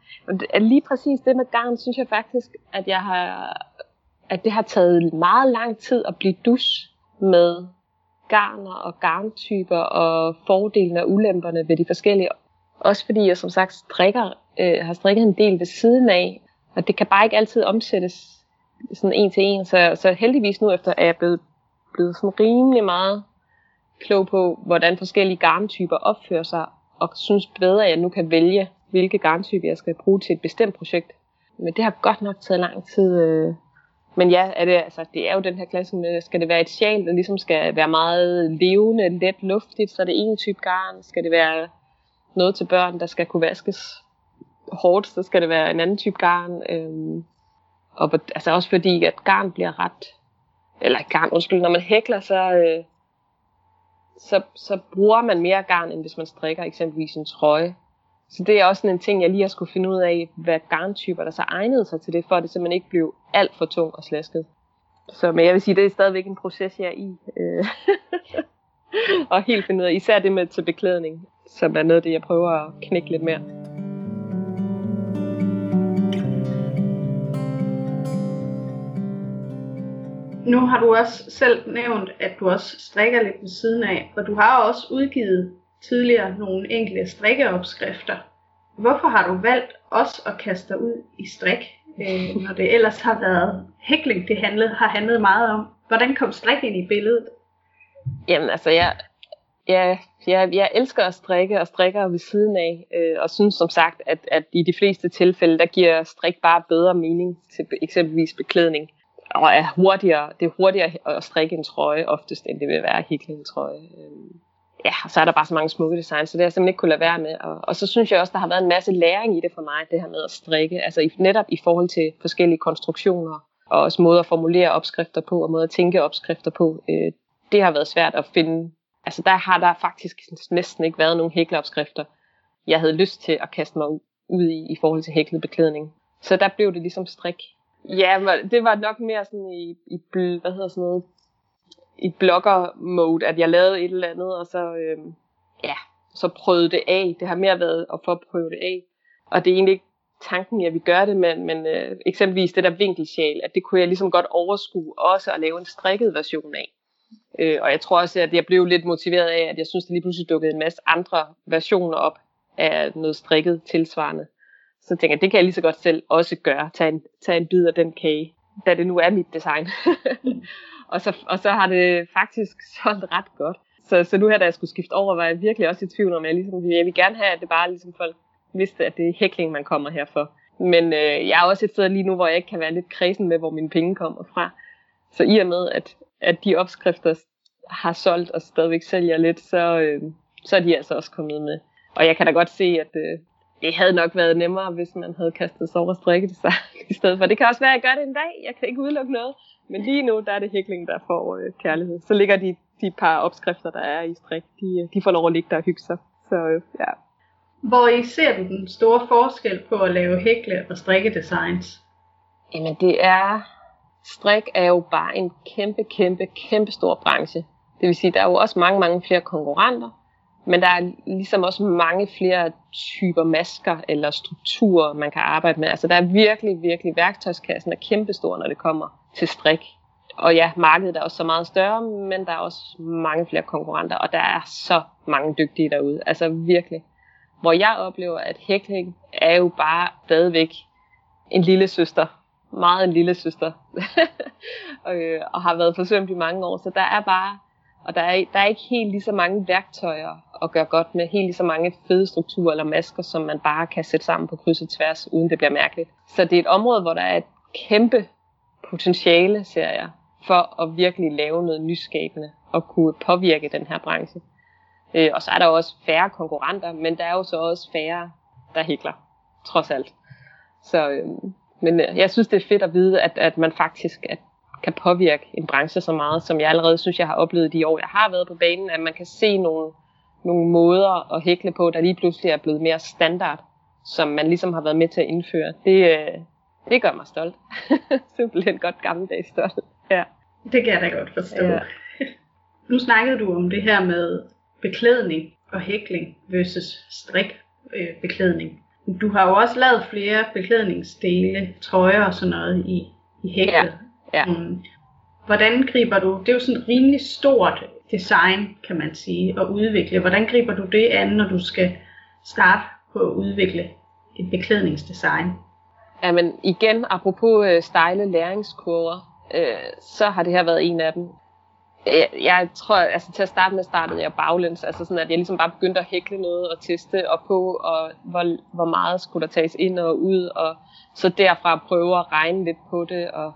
Lige præcis det med garn, synes jeg faktisk, at jeg har, at det har taget meget lang tid at blive dus med garner og garntyper og fordelene og ulemperne ved de forskellige. Også fordi jeg som sagt strikker, øh, har strikket en del ved siden af, og det kan bare ikke altid omsættes sådan en til en. Så, så heldigvis nu efter er jeg blevet, blevet sådan rimelig meget klog på, hvordan forskellige garntyper opfører sig, og synes bedre, at jeg nu kan vælge, hvilke garntyper jeg skal bruge til et bestemt projekt. Men det har godt nok taget lang tid. Øh. Men ja, er det, altså, det er jo den her klasse med, skal det være et sjal, der ligesom skal være meget levende, let, luftigt, så er det en type garn. Skal det være noget til børn, der skal kunne vaskes hårdt, så skal det være en anden type garn. Øh, og altså også fordi, at garn bliver ret, eller garn, undskyld, når man hækler, så, øh, så, så bruger man mere garn, end hvis man strikker eksempelvis en trøje. Så det er også sådan en ting, jeg lige har skulle finde ud af, hvad garntyper der så egnede sig til det, for at det simpelthen ikke blev alt for tung og slasket. Så men jeg vil sige, det er stadigvæk en proces, jeg er i. Øh, og helt finde ud af, især det med til beklædning, som er noget af det, jeg prøver at knække lidt mere. Nu har du også selv nævnt, at du også strikker lidt ved siden af, og du har også udgivet tidligere nogle enkelte strikkeopskrifter. Hvorfor har du valgt også at kaste dig ud i strik, øh, når det ellers har været hækling, det handlede, har handlet meget om? Hvordan kom strik ind i billedet? Jamen altså, jeg, jeg, jeg, jeg elsker at strikke og strikker ved siden af, øh, og synes som sagt, at, at i de fleste tilfælde, der giver strik bare bedre mening til eksempelvis beklædning og er hurtigere, det er hurtigere at strikke en trøje oftest, end det vil være at hækle en trøje. Øhm, ja, og så er der bare så mange smukke designs, så det har jeg simpelthen ikke kunne lade være med. Og, og så synes jeg også, der har været en masse læring i det for mig, det her med at strikke, altså i, netop i forhold til forskellige konstruktioner, og også måder at formulere opskrifter på, og måder at tænke opskrifter på. Øh, det har været svært at finde, altså der har der faktisk næsten ikke været nogen hækleopskrifter, jeg havde lyst til at kaste mig ud i, i forhold til hæklet beklædning. Så der blev det ligesom strik. Ja, det var nok mere sådan i, i hvad hedder sådan noget, i blogger-mode, at jeg lavede et eller andet, og så, øh, ja, så prøvede det af. Det har mere været at få prøve det af. Og det er egentlig ikke tanken, jeg vi gør det, men, men øh, eksempelvis det der vinkelsjal, at det kunne jeg ligesom godt overskue også at lave en strikket version af. Øh, og jeg tror også, at jeg blev lidt motiveret af, at jeg synes, at lige pludselig dukkede en masse andre versioner op af noget strikket tilsvarende. Så tænker jeg, det kan jeg lige så godt selv også gøre. tage en, tage en bid af den kage, da det nu er mit design. og, så, og så har det faktisk solgt ret godt. Så, så nu her, da jeg skulle skifte over, var jeg virkelig også i tvivl om, at jeg, ligesom, jeg vil gerne have, at det bare ligesom folk vidste, at det er hækling, man kommer her for. Men øh, jeg er også et sted lige nu, hvor jeg ikke kan være lidt kredsen med, hvor mine penge kommer fra. Så i og med, at, at de opskrifter har solgt og stadigvæk sælger lidt, så, øh, så er de altså også kommet med. Og jeg kan da godt se, at, øh, det havde nok været nemmere, hvis man havde kastet sig over strikket sig i stedet for. Det kan også være, at jeg gør det en dag. Jeg kan ikke udelukke noget. Men lige nu, der er det hækling, der får øh, kærlighed. Så ligger de, de par opskrifter, der er i strik, de, øh, de får lov at ligge der og hygge sig. Så øh, ja. Hvor I ser du den store forskel på at lave hækle og strikke designs? Jamen det er, strik er jo bare en kæmpe, kæmpe, kæmpe stor branche. Det vil sige, der er jo også mange, mange flere konkurrenter. Men der er ligesom også mange flere typer masker eller strukturer, man kan arbejde med. Altså der er virkelig, virkelig, værktøjskassen er kæmpestor, når det kommer til strik. Og ja, markedet er også så meget større, men der er også mange flere konkurrenter, og der er så mange dygtige derude. Altså virkelig. Hvor jeg oplever, at hækling er jo bare stadigvæk en lille søster. Meget en lille søster. og, øh, og har været forsømt i mange år. Så der er bare og der er, der er ikke helt lige så mange værktøjer at gøre godt med, helt lige så mange fede strukturer eller masker, som man bare kan sætte sammen på kryds og tværs, uden det bliver mærkeligt. Så det er et område, hvor der er et kæmpe potentiale, ser jeg, for at virkelig lave noget nyskabende og kunne påvirke den her branche. Øh, og så er der også færre konkurrenter, men der er jo så også færre, der hækler, trods alt. Så, øh, men øh, jeg synes, det er fedt at vide, at, at man faktisk, at kan påvirke en branche så meget, som jeg allerede synes, jeg har oplevet de år, jeg har været på banen, at man kan se nogle, nogle måder at hækle på, der lige pludselig er blevet mere standard, som man ligesom har været med til at indføre. Det, øh, det gør mig stolt. Simpelthen godt gammeldags stolt. Ja. Det kan jeg da godt forstå. Ja. nu snakkede du om det her med beklædning og hækling versus strikbeklædning. Du har jo også lavet flere beklædningsdele, trøjer og sådan noget i, i hæklet. Ja. Ja. Mm. Hvordan griber du, det er jo sådan et rimelig stort design, kan man sige, at udvikle. Hvordan griber du det an, når du skal starte på at udvikle et beklædningsdesign? Jamen igen, apropos øh, stejle læringskurver, øh, så har det her været en af dem. Jeg, jeg tror, altså til at starte med startede jeg baglæns, altså sådan at jeg ligesom bare begyndte at hækle noget og teste og på, og hvor, hvor meget skulle der tages ind og ud, og så derfra prøve at regne lidt på det, og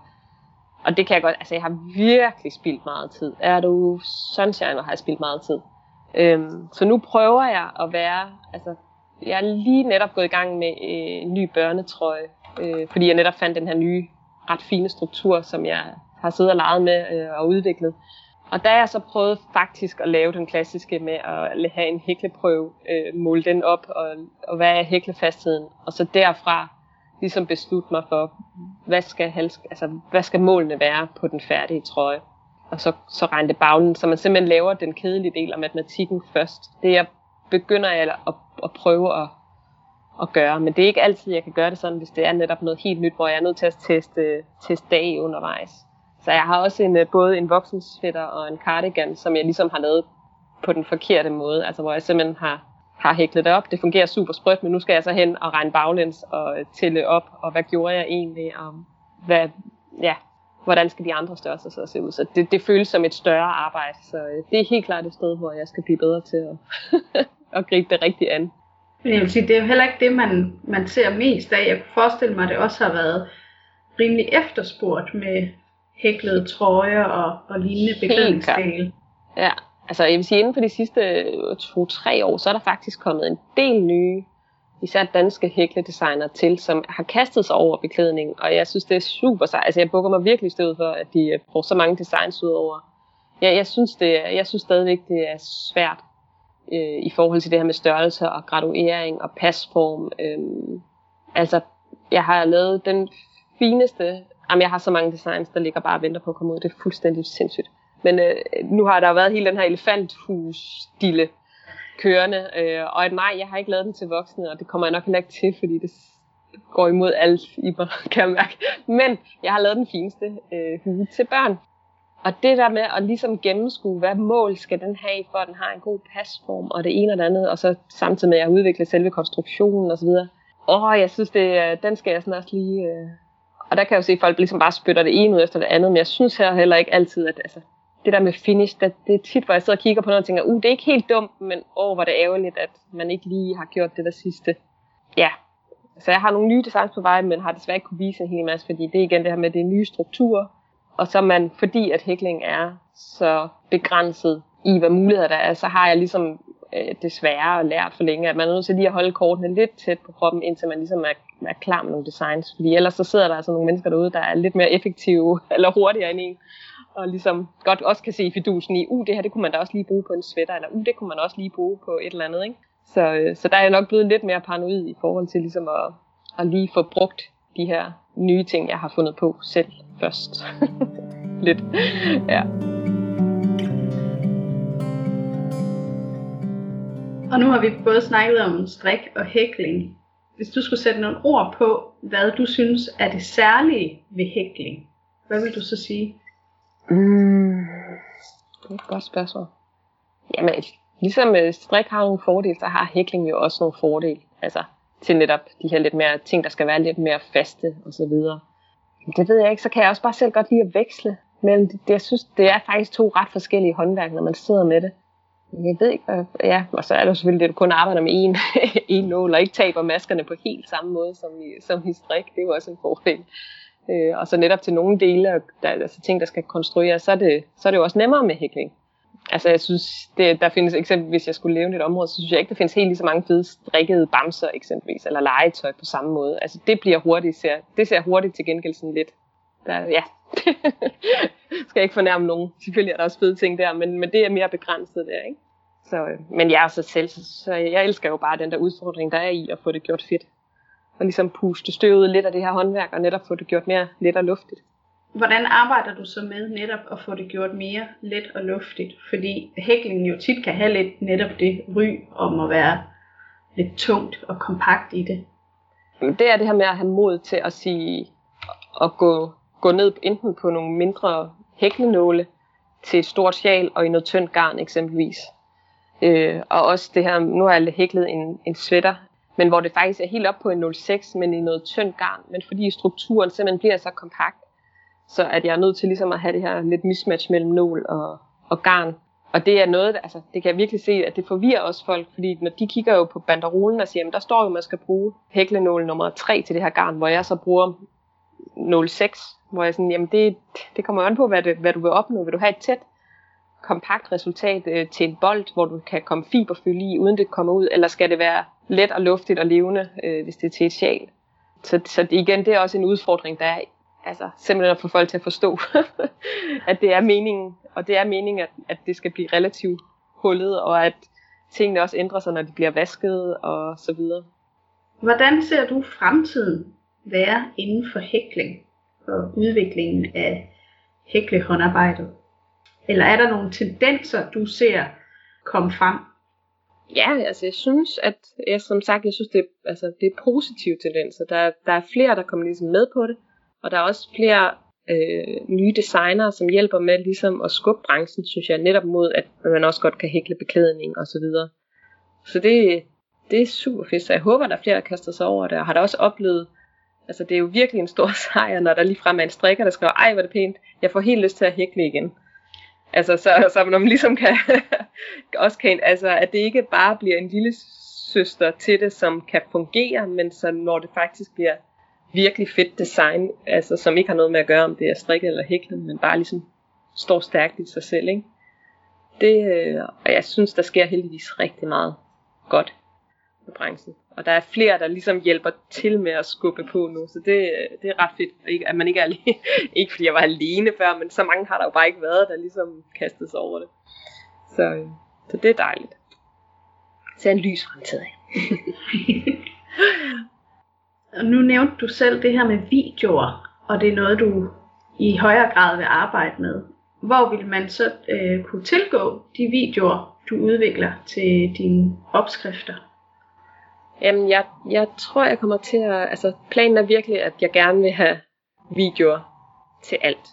og det kan jeg godt, altså jeg har virkelig spildt meget tid. Er du sunshine, har jeg spildt meget tid. Øhm, så nu prøver jeg at være, altså jeg er lige netop gået i gang med øh, en ny børnetrøje, øh, fordi jeg netop fandt den her nye, ret fine struktur, som jeg har siddet og leget med øh, og udviklet. Og der har jeg så prøvet faktisk at lave den klassiske med at have en hækleprøve, øh, måle den op, og, og hvad er hæklefastheden, og så derfra ligesom beslutte mig for, hvad skal, hals, altså, hvad skal målene være på den færdige trøje. Og så, så regne det baglen, så man simpelthen laver den kedelige del af matematikken først. Det jeg begynder jeg at, at prøve at, at gøre, men det er ikke altid, jeg kan gøre det sådan, hvis det er netop noget helt nyt, hvor jeg er nødt til at teste, teste dage undervejs. Så jeg har også en, øh, både en voksensfætter og en cardigan, som jeg ligesom har lavet på den forkerte måde. Altså hvor jeg simpelthen har, har hæklet det op. Det fungerer super sprødt, men nu skal jeg så hen og regne baglæns og tælle op, og hvad gjorde jeg egentlig, og hvad, ja, hvordan skal de andre størrelser så se ud. Så det, det føles som et større arbejde, så øh, det er helt klart et sted, hvor jeg skal blive bedre til at, at gribe det rigtigt an. Jeg vil sige, det er jo heller ikke det, man, man ser mest af. Jeg kunne forestille mig, at det også har været rimelig efterspurgt med hæklede trøjer og, og lignende beklædningsdele. Ja, altså jeg vil sige, inden for de sidste øh, to-tre år, så er der faktisk kommet en del nye, især danske hækledesignere til, som har kastet sig over beklædning, og jeg synes, det er super sejt. Altså jeg bukker mig virkelig stød for, at de øh, bruger så mange designs ud over. Ja, jeg synes, det, jeg synes stadigvæk, det er svært øh, i forhold til det her med størrelse og graduering og pasform. Øh, altså, jeg har lavet den fineste Jamen, jeg har så mange designs, der ligger bare og venter på at komme ud. Det er fuldstændig sindssygt. Men øh, nu har der været hele den her elefanthus-stille kørende. Øh, og at nej, jeg har ikke lavet den til voksne, og det kommer jeg nok heller ikke til, fordi det går imod alt i mig, kan jeg mærke. Men jeg har lavet den fineste øh, hue til børn. Og det der med at ligesom gennemskue, hvad mål skal den have, for at den har en god pasform, og det ene og det andet, og så samtidig med at udvikle selve konstruktionen osv. Åh, jeg synes, det, øh, den skal jeg sådan også lige øh, og der kan jeg jo se, at folk ligesom bare spytter det ene ud efter det andet, men jeg synes her heller ikke altid, at altså, det der med finish, det, det er tit, hvor jeg sidder og kigger på noget og tænker, uh, det er ikke helt dumt, men åh, oh, hvor det ærgerligt, at man ikke lige har gjort det der sidste. Ja, så jeg har nogle nye designs på vej, men har desværre ikke kunne vise en hel masse, fordi det er igen det her med, det er nye strukturer, og så man, fordi at hækling er så begrænset i, hvad muligheder der er, så har jeg ligesom øh, desværre lært for længe, at man er nødt til lige at holde kortene lidt tæt på kroppen, indtil man ligesom er, er klar med nogle designs. Fordi ellers så sidder der altså nogle mennesker derude, der er lidt mere effektive eller hurtigere end en, og ligesom godt også kan se fidusen i, uh, det her det kunne man da også lige bruge på en sweater, eller uh, det kunne man også lige bruge på et eller andet. Ikke? Så, øh, så der er jeg nok blevet lidt mere paranoid i forhold til ligesom at, at lige få brugt de her nye ting, jeg har fundet på selv først. lidt, ja. Og nu har vi både snakket om strik og hækling. Hvis du skulle sætte nogle ord på, hvad du synes er det særlige ved hækling, hvad vil du så sige? Mm, det er et godt spørgsmål. Jamen, ligesom øh, strik har nogle fordele, så har hækling jo også nogle fordele. Altså til netop de her lidt mere ting, der skal være lidt mere faste og så videre. Det ved jeg ikke, så kan jeg også bare selv godt lide at veksle mellem det. Jeg synes, det er faktisk to ret forskellige håndværk, når man sidder med det. Jeg ved ikke, hvad, ja, og så er det jo selvfølgelig det, du kun arbejder med en, en nål, og ikke taber maskerne på helt samme måde som i, som i strik. Det er jo også en fordel. Øh, og så netop til nogle dele, der, altså ting, der skal konstrueres, så er, det, så er det jo også nemmere med hækling. Altså jeg synes, det, der findes eksempel, hvis jeg skulle leve i et område, så synes jeg ikke, der findes helt lige så mange fede strikkede bamser eksempelvis, eller legetøj på samme måde. Altså det bliver hurtigt, ser, det ser hurtigt til gengæld sådan lidt. Der, ja, skal jeg ikke fornærme nogen. Selvfølgelig er der også fede ting der, men, men det er mere begrænset der, ikke? Så, øh, men jeg er så selv, så jeg elsker jo bare den der udfordring, der er i at få det gjort fedt. Og ligesom puste støvet lidt af det her håndværk, og netop få det gjort mere let og luftigt. Hvordan arbejder du så med netop at få det gjort mere let og luftigt? Fordi hæklingen jo tit kan have lidt netop det ry om at være lidt tungt og kompakt i det. Det er det her med at have mod til at sige, at gå, gå ned enten på nogle mindre hæklenåle til et stort sjal og i noget tyndt garn eksempelvis. Øh, og også det her, nu har jeg hæklet en, en sweater, men hvor det faktisk er helt op på en 06, men i noget tyndt garn, men fordi strukturen simpelthen bliver så kompakt, så at jeg er nødt til ligesom at have det her lidt mismatch mellem nål og, og garn. Og det er noget, altså, det kan jeg virkelig se, at det forvirrer også folk, fordi når de kigger jo på banderolen og siger, jamen der står jo, at man skal bruge hæklenål nummer 3 til det her garn, hvor jeg så bruger 06, hvor jeg sådan, jamen det, det kommer an på, hvad, det, hvad du vil opnå. Vil du have et tæt kompakt resultat øh, til en bold, hvor du kan komme fiberfylde i, uden det kommer ud, eller skal det være let og luftigt og levende, øh, hvis det er til et sjal. Så, så igen, det er også en udfordring, der er altså, simpelthen at få folk til at forstå, at det er meningen, og det er meningen, at, at det skal blive relativt hullet, og at tingene også ændrer sig, når de bliver vasket og så videre. Hvordan ser du fremtiden være inden for hækling og udviklingen af hæklehåndarbejdet? Eller er der nogle tendenser, du ser komme frem? Ja, altså jeg synes, at jeg som sagt, jeg synes, det er, altså, det er positive tendenser. Der, der er flere, der kommer ligesom med på det, og der er også flere øh, nye designere, som hjælper med ligesom at skubbe branchen, synes jeg, netop mod, at man også godt kan hækle beklædning og så videre. Så det, det er super fedt, så jeg håber, der er flere, der kaster sig over det, og har da også oplevet, altså det er jo virkelig en stor sejr, når der lige frem er en strikker, der skriver, ej hvor er det pænt, jeg får helt lyst til at hækle igen. Altså, så, så når man ligesom kan, også kan, altså, at det ikke bare bliver en lille søster til det, som kan fungere, men så når det faktisk bliver virkelig fedt design, altså som ikke har noget med at gøre, om det er strikket eller hæklet, men bare ligesom står stærkt i sig selv, ikke? Det, øh, og jeg synes, der sker heldigvis rigtig meget godt med branchen. Og der er flere, der ligesom hjælper til med at skubbe på nu, så det, det er ret fedt, at man ikke er alene. ikke fordi jeg var alene før, men så mange har der jo bare ikke været, der ligesom kastede sig over det. Så, øh, så det er dejligt. Så er en lys fremtid. Og nu nævnte du selv det her med videoer, og det er noget, du i højere grad vil arbejde med. Hvor vil man så øh, kunne tilgå de videoer, du udvikler til dine opskrifter? Jamen, jeg, jeg tror, jeg kommer til at... Altså, planen er virkelig, at jeg gerne vil have videoer til alt.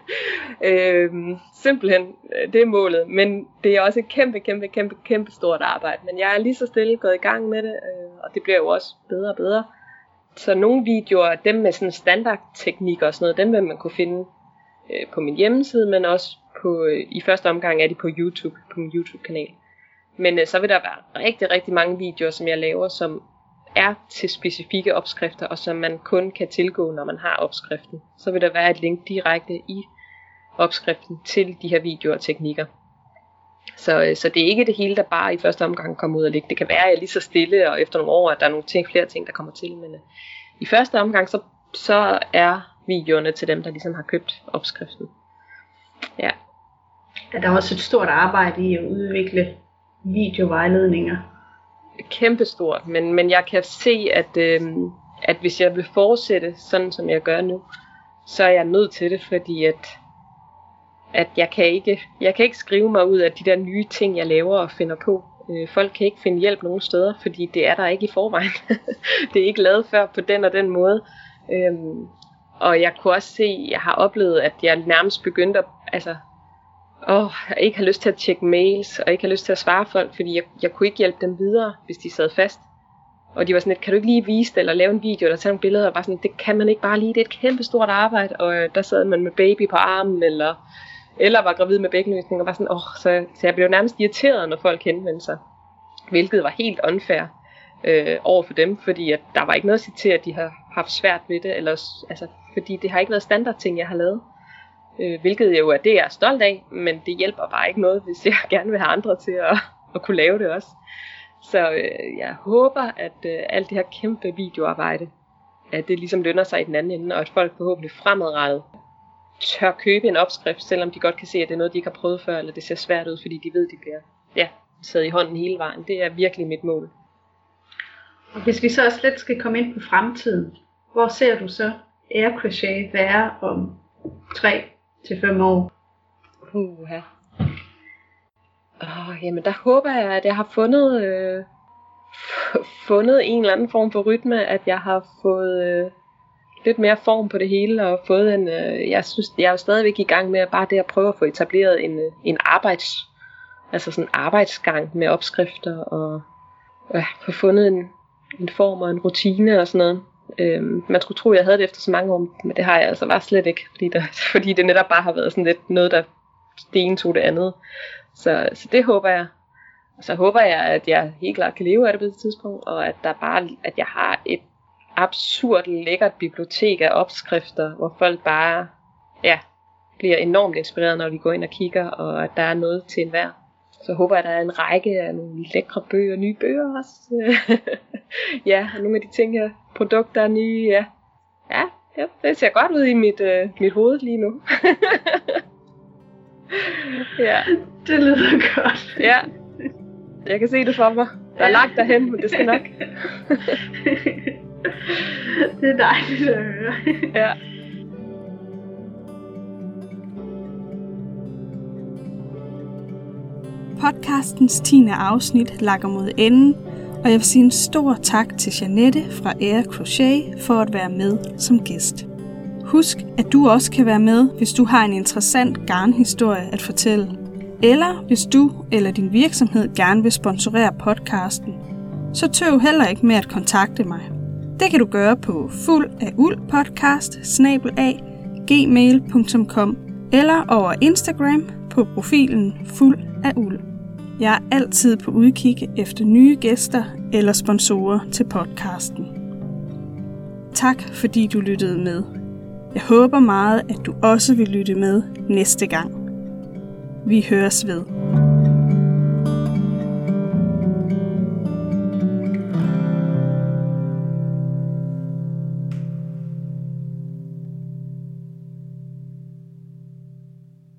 øhm, simpelthen, øh, det er målet. Men det er også et kæmpe, kæmpe, kæmpe, kæmpe stort arbejde. Men jeg er lige så stille gået i gang med det, øh, og det bliver jo også bedre og bedre. Så nogle videoer, dem med sådan standardteknik og sådan noget, dem vil man kunne finde øh, på min hjemmeside, men også på, øh, i første omgang er de på YouTube, på min YouTube-kanal. Men øh, så vil der være rigtig, rigtig mange videoer, som jeg laver, som er til specifikke opskrifter, og som man kun kan tilgå, når man har opskriften. Så vil der være et link direkte i opskriften til de her videoer og teknikker. Så, øh, så det er ikke det hele, der bare i første omgang kommer ud og ligge. Det kan være, at jeg er lige så stille, og efter nogle år, at der er nogle ting, flere ting, der kommer til. Men øh, i første omgang, så, så er videoerne til dem, der ligesom har købt opskriften. Ja. Er der også et stort arbejde i at udvikle videovejledninger? Kæmpestort, men, men jeg kan se, at, øh, at hvis jeg vil fortsætte sådan, som jeg gør nu, så er jeg nødt til det, fordi at at jeg kan ikke, jeg kan ikke skrive mig ud af de der nye ting, jeg laver og finder på. Øh, folk kan ikke finde hjælp nogen steder, fordi det er der ikke i forvejen. det er ikke lavet før på den og den måde. Øhm, og jeg kunne også se, jeg har oplevet, at jeg nærmest begyndte at, altså, åh, jeg ikke har lyst til at tjekke mails, og ikke har lyst til at svare folk, fordi jeg, jeg kunne ikke hjælpe dem videre, hvis de sad fast. Og de var sådan lidt, kan du ikke lige vise det, eller lave en video, eller tage nogle billeder, og bare sådan, det kan man ikke bare lige, det er et kæmpe stort arbejde, og øh, der sad man med baby på armen, eller eller var gravid med bækkenløsning, og var sådan, åh, oh, så, så jeg blev nærmest irriteret, når folk henvendte sig. Hvilket var helt unfair øh, over for dem, fordi at der var ikke noget at sige til, at de har haft svært ved det, eller, altså, fordi det har ikke været standardting, jeg har lavet. Øh, hvilket jo er det, jeg er stolt af, men det hjælper bare ikke noget, hvis jeg gerne vil have andre til at, at kunne lave det også. Så øh, jeg håber, at øh, alt det her kæmpe videoarbejde, at det ligesom lønner sig i den anden ende, og at folk forhåbentlig fremadrettet tør købe en opskrift, selvom de godt kan se, at det er noget, de ikke har prøvet før, eller det ser svært ud, fordi de ved, at de bliver ja, taget i hånden hele vejen. Det er virkelig mit mål. Og hvis vi så også lidt skal komme ind på fremtiden, hvor ser du så Air Crochet være om 3 til fem år? Uha. Oh, jamen der håber jeg, at jeg har fundet, øh, fundet en eller anden form for rytme, at jeg har fået øh, lidt mere form på det hele og fået en, øh, jeg synes, jeg er jo stadigvæk i gang med at bare det at prøve at få etableret en, øh, en arbejds, altså sådan en arbejdsgang med opskrifter og øh, få fundet en, en form og en rutine og sådan noget. Øhm, man skulle tro, at jeg havde det efter så mange år, men det har jeg altså bare slet ikke, fordi, der, fordi det netop bare har været sådan lidt noget, der det ene tog det andet. Så, så det håber jeg. Og så håber jeg, at jeg helt klart kan leve af det på det tidspunkt, og at der bare, at jeg har et absurd lækkert bibliotek af opskrifter, hvor folk bare ja, bliver enormt inspireret, når de går ind og kigger, og at der er noget til enhver. Så håber jeg, at der er en række af nogle lækre bøger, nye bøger også. ja, og nogle af de ting her, produkter er nye, ja. Ja, ja det ser godt ud i mit, øh, mit hoved lige nu. ja. Det lyder godt. Ja. Jeg kan se det for mig. Der er langt derhen, men det skal nok. det er dejligt at høre. ja. Podcastens 10. afsnit lakker mod enden, og jeg vil sige en stor tak til Janette fra Air Crochet for at være med som gæst. Husk, at du også kan være med, hvis du har en interessant garnhistorie at fortælle. Eller hvis du eller din virksomhed gerne vil sponsorere podcasten, så tøv heller ikke med at kontakte mig. Det kan du gøre på fuld af uld podcast gmail.com eller over Instagram på profilen fuld af uld. Jeg er altid på udkig efter nye gæster eller sponsorer til podcasten. Tak fordi du lyttede med. Jeg håber meget, at du også vil lytte med næste gang. Vi høres ved.